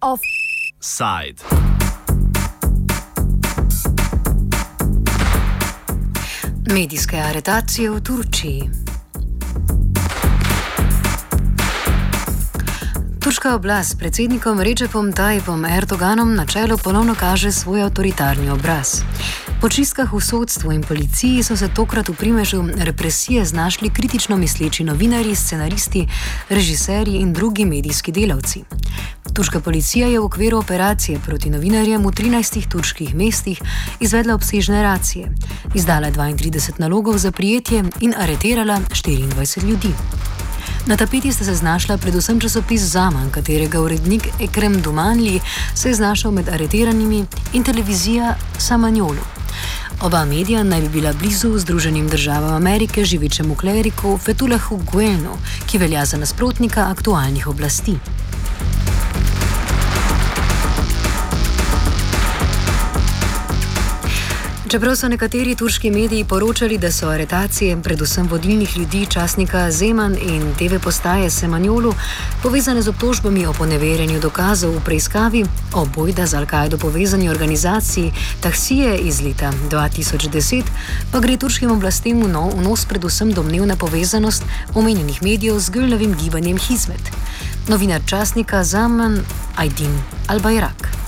Offside. Medijske aretacije v Turčiji. Turška oblast s predsednikom Rečepom Tajipom Erdoganom na čelu ponovno kaže svoj avtoritarni obraz. Po čistkah v sodstvu in policiji so se tokrat v primežu represije znašli kritično misleči novinari, scenaristi, režiserji in drugi medijski delavci. Turška policija je v okviru operacije proti novinarjem v 13 turških mestih izvedla obsežne racije, izdala 32 nalogov za prijetje in areterala 24 ljudi. Na tapeti sta se znašla predvsem časopis Zaman, katerega urednik Ekrem Dumanli se je znašel med areteranimi in televizija Samanjolu. Oba medija naj bi bila blizu Združenim državam Amerike živečemu kleriku Fetulahu Guenu, ki velja za nasprotnika aktualnih oblasti. Čeprav so nekateri turški mediji poročali, da so aretacije predvsem vodilnih ljudi časnika Zeman in TV postaje Semanjolu povezane z obtožbami o poneverjanju dokazov v preiskavi o bojda z Al-Kaido povezani organizaciji Taksije iz leta 2010, pa gre turškim oblastem v nos predvsem domnevna povezanost omenjenih medijev z Gülnovim gibanjem Hizmet. Novinar časnika Zaman Aydin Al-Bajrak.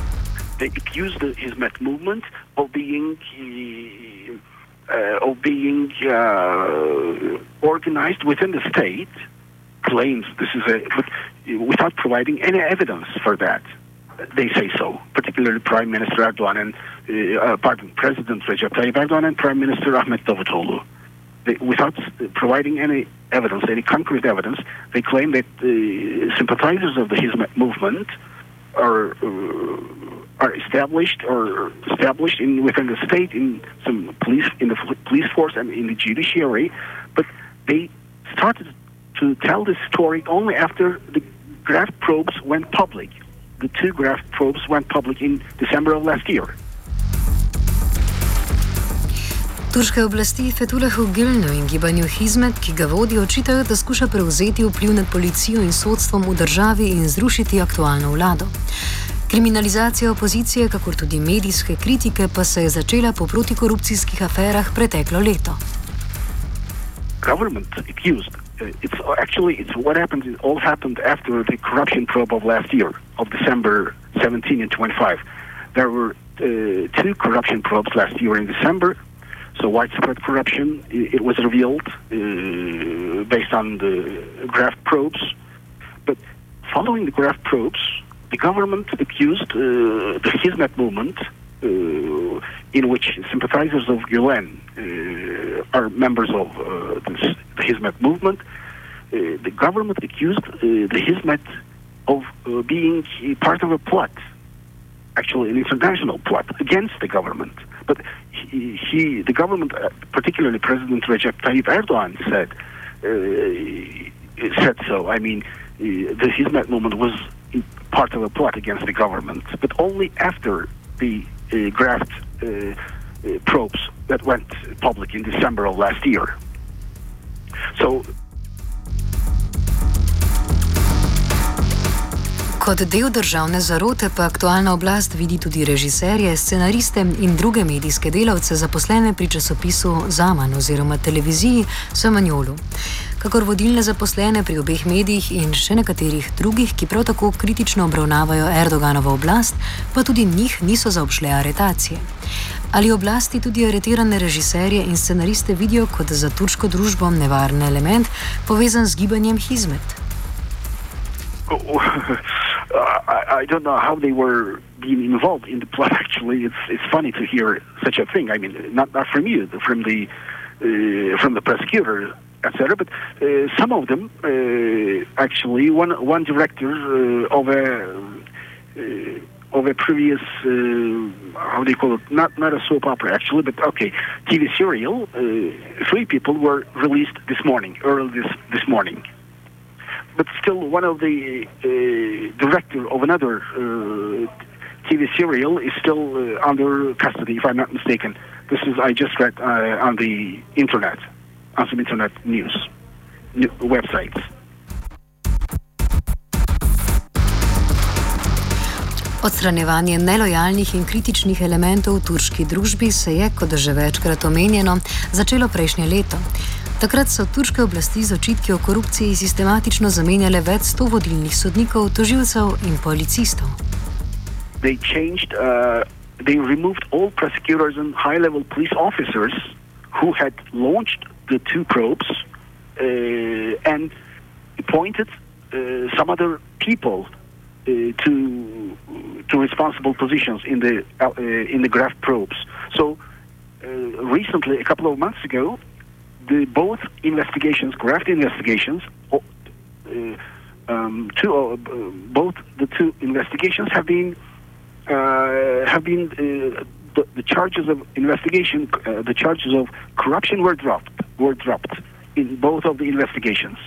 They accused the Hizmet movement of being uh, of being uh, organized within the state. Claims this is a, without providing any evidence for that. They say so, particularly Prime Minister Erdogan and uh, pardon, President Recep Tayyip Erdogan and Prime Minister Ahmet Davutoglu. They, without providing any evidence, any concrete evidence, they claim that the sympathizers of the Hizmet movement are uh, are established or established in within the state in some police in the police force and in the judiciary, but they started to tell this story only after the graft probes went public. The two graft probes went public in December of last year. Turške oblasti Fetulehu Gilnu in gibanju Hizmet, ki ga vodi, očitajo, da skuša prevzeti vpliv nad policijo in sodstvom v državi in zrušiti aktualno vlado. Kriminalizacija opozicije, kakor tudi medijske kritike, pa se je začela po protikorupcijskih aferah preteklo leto. Government accused. Uh, it's actually it's what happened. It all happened after the corruption probe of last year, of December 17 and 25. There were uh, two corruption probes last year in December. So widespread corruption, it, was revealed uh, based on the graft probes. But following the graft probes, the government accused uh, the Hizmet movement, uh, in which sympathizers of Gulen uh, are members of uh, this, the Hizmet movement. Uh, the government accused the Hizmet of being part of a plot, actually an international plot against the government. But he, he the government, particularly President Recep Tayyip Erdogan, said said so. I mean, the Hizmet movement was part of a plot against the government, but only after the uh, graft uh, uh, probes that went public in December of last year. So. Kot del državne zarote pa aktualna oblast vidi tudi režiserje, scenariste in druge medijske delavce zaposlene pri časopisu Zaman oziroma televiziji Samanjolu kakor vodilne zaposlene pri obeh medijih in še nekaterih drugih, ki prav tako kritično obravnavajo Erdoganovo oblast, pa tudi njih niso zaobšle aretacije. Ali oblasti tudi aretirane režiserje in scenariste vidijo kot za turško družbo nevaren element, povezan z gibanjem Hizmet? I don't know how they were being involved in the plot. Actually, it's it's funny to hear such a thing. I mean, not not from you, from the uh, from the prosecutor. Etc. But uh, some of them, uh, actually, one one director uh, of a of a previous how do you call it? Not not a soap opera actually, but okay, TV serial. three people were released this morning, early this this morning. But still, one of the director of another TV serial is still uh, under custody, if I'm not mistaken. this is I just read uh, on the internet, some internet news, new websites. Odstranjevanje nelojalnih in kritičnih elementov v turški družbi se je, kot že večkrat omenjeno, začelo prejšnje leto. Takrat so turške oblasti z očitki o korupciji sistematično zamenjale več sto vodilnih sodnikov, tožilcev in policistov. They changed, uh, they removed all prosecutors and high level police officers who had launched the two probes uh, and appointed uh, some other people uh, to to responsible positions in the in the graph probes. So recently, a couple of months ago, the both investigations, graft investigations, uh, um, two, uh, both the two investigations have been uh, have been the, the, charges of investigation, the charges of corruption were dropped were dropped in both of the investigations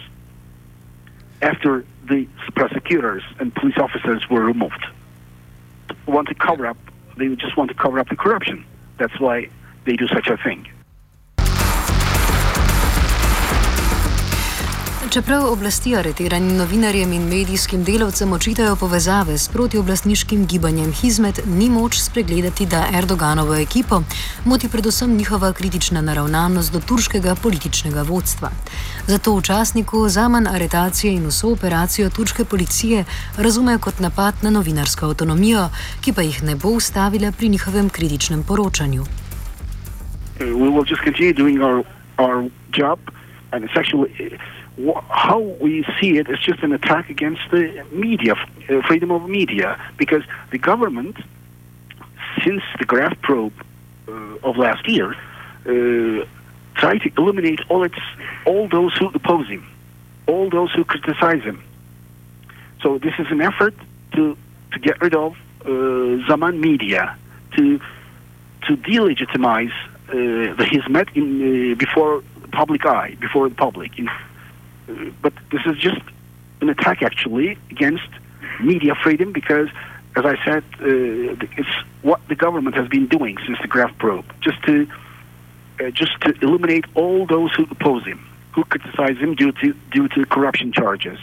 after the prosecutors and police officers were removed. Want to cover up? They just want to cover up the corruption. That's why they do such a thing. Čeprav oblasti aretiranim novinarjem in medijskim delavcem očitajo povezave s protioblastniškim gibanjem Hizmet, ni moč spregledati, da Erdoganovo ekipo moti predvsem njihova kritična naravnanost do turškega političnega vodstva. Zato v časniku zaman aretacije in vso operacijo turške policije razumejo kot napad na novinarsko avtonomijo, ki pa jih ne bo ustavila pri njihovem kritičnem poročanju. Uh, how we see it is just an attack against the media, uh, freedom of media, because the government, since the Graf probe uh, of last year, uh, tried to eliminate all its all those who oppose him, all those who criticize him. So this is an effort to to get rid of uh, Zaman media, to to delegitimize uh, the Hizmet in, uh, before public eye, before the public. In, but this is just an attack actually against media freedom because, as I said, uh, it's what the government has been doing since the Graf probe, just to uh, just to eliminate all those who oppose him, who criticize him due to due to corruption charges.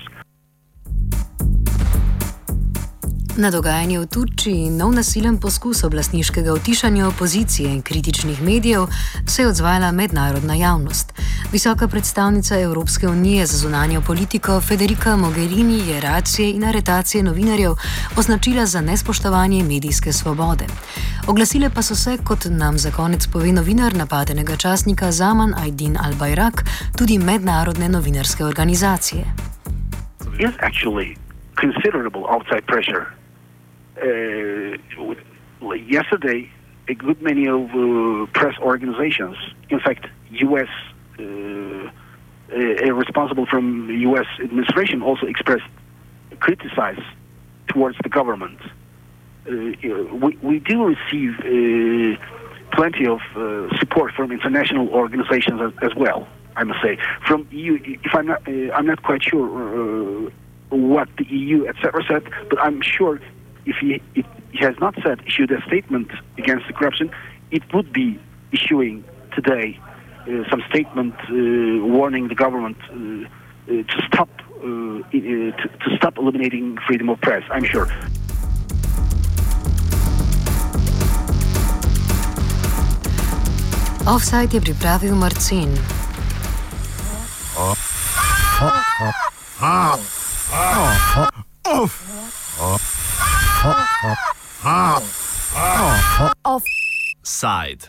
Na dogajanje v Turčiji in nov nasilen poskus oblastniškega utišanja opozicije in kritičnih medijev se je odzvala mednarodna javnost. Visoka predstavnica Evropske unije za zunanjo politiko Federica Mogherini je racije in aretacije novinarjev označila za nespoštovanje medijske svobode. Oglasile pa so se, kot nam za konec pove novinar napadenega časnika Zaman Aydin al-Bajrak, tudi mednarodne novinarske organizacije. Yes, actually, considerable outside pressure. Uh, yesterday, a good many of uh, press organizations, in fact, U.S. Uh, responsible from U.S. administration, also expressed criticize towards the government. we, we do receive plenty of uh, support from international organizations as, as, well. I must say, from EU. If I'm not, uh, I'm not quite sure uh, what the EU, etc., said, but I'm sure if he, if he has not said issued a statement against the corruption, it would be issuing today uh, some statement uh, warning the government uh, uh to stop uh, uh, to, to stop eliminating freedom of press. I'm sure. Offside je pripravil Marcin. Off. Offside.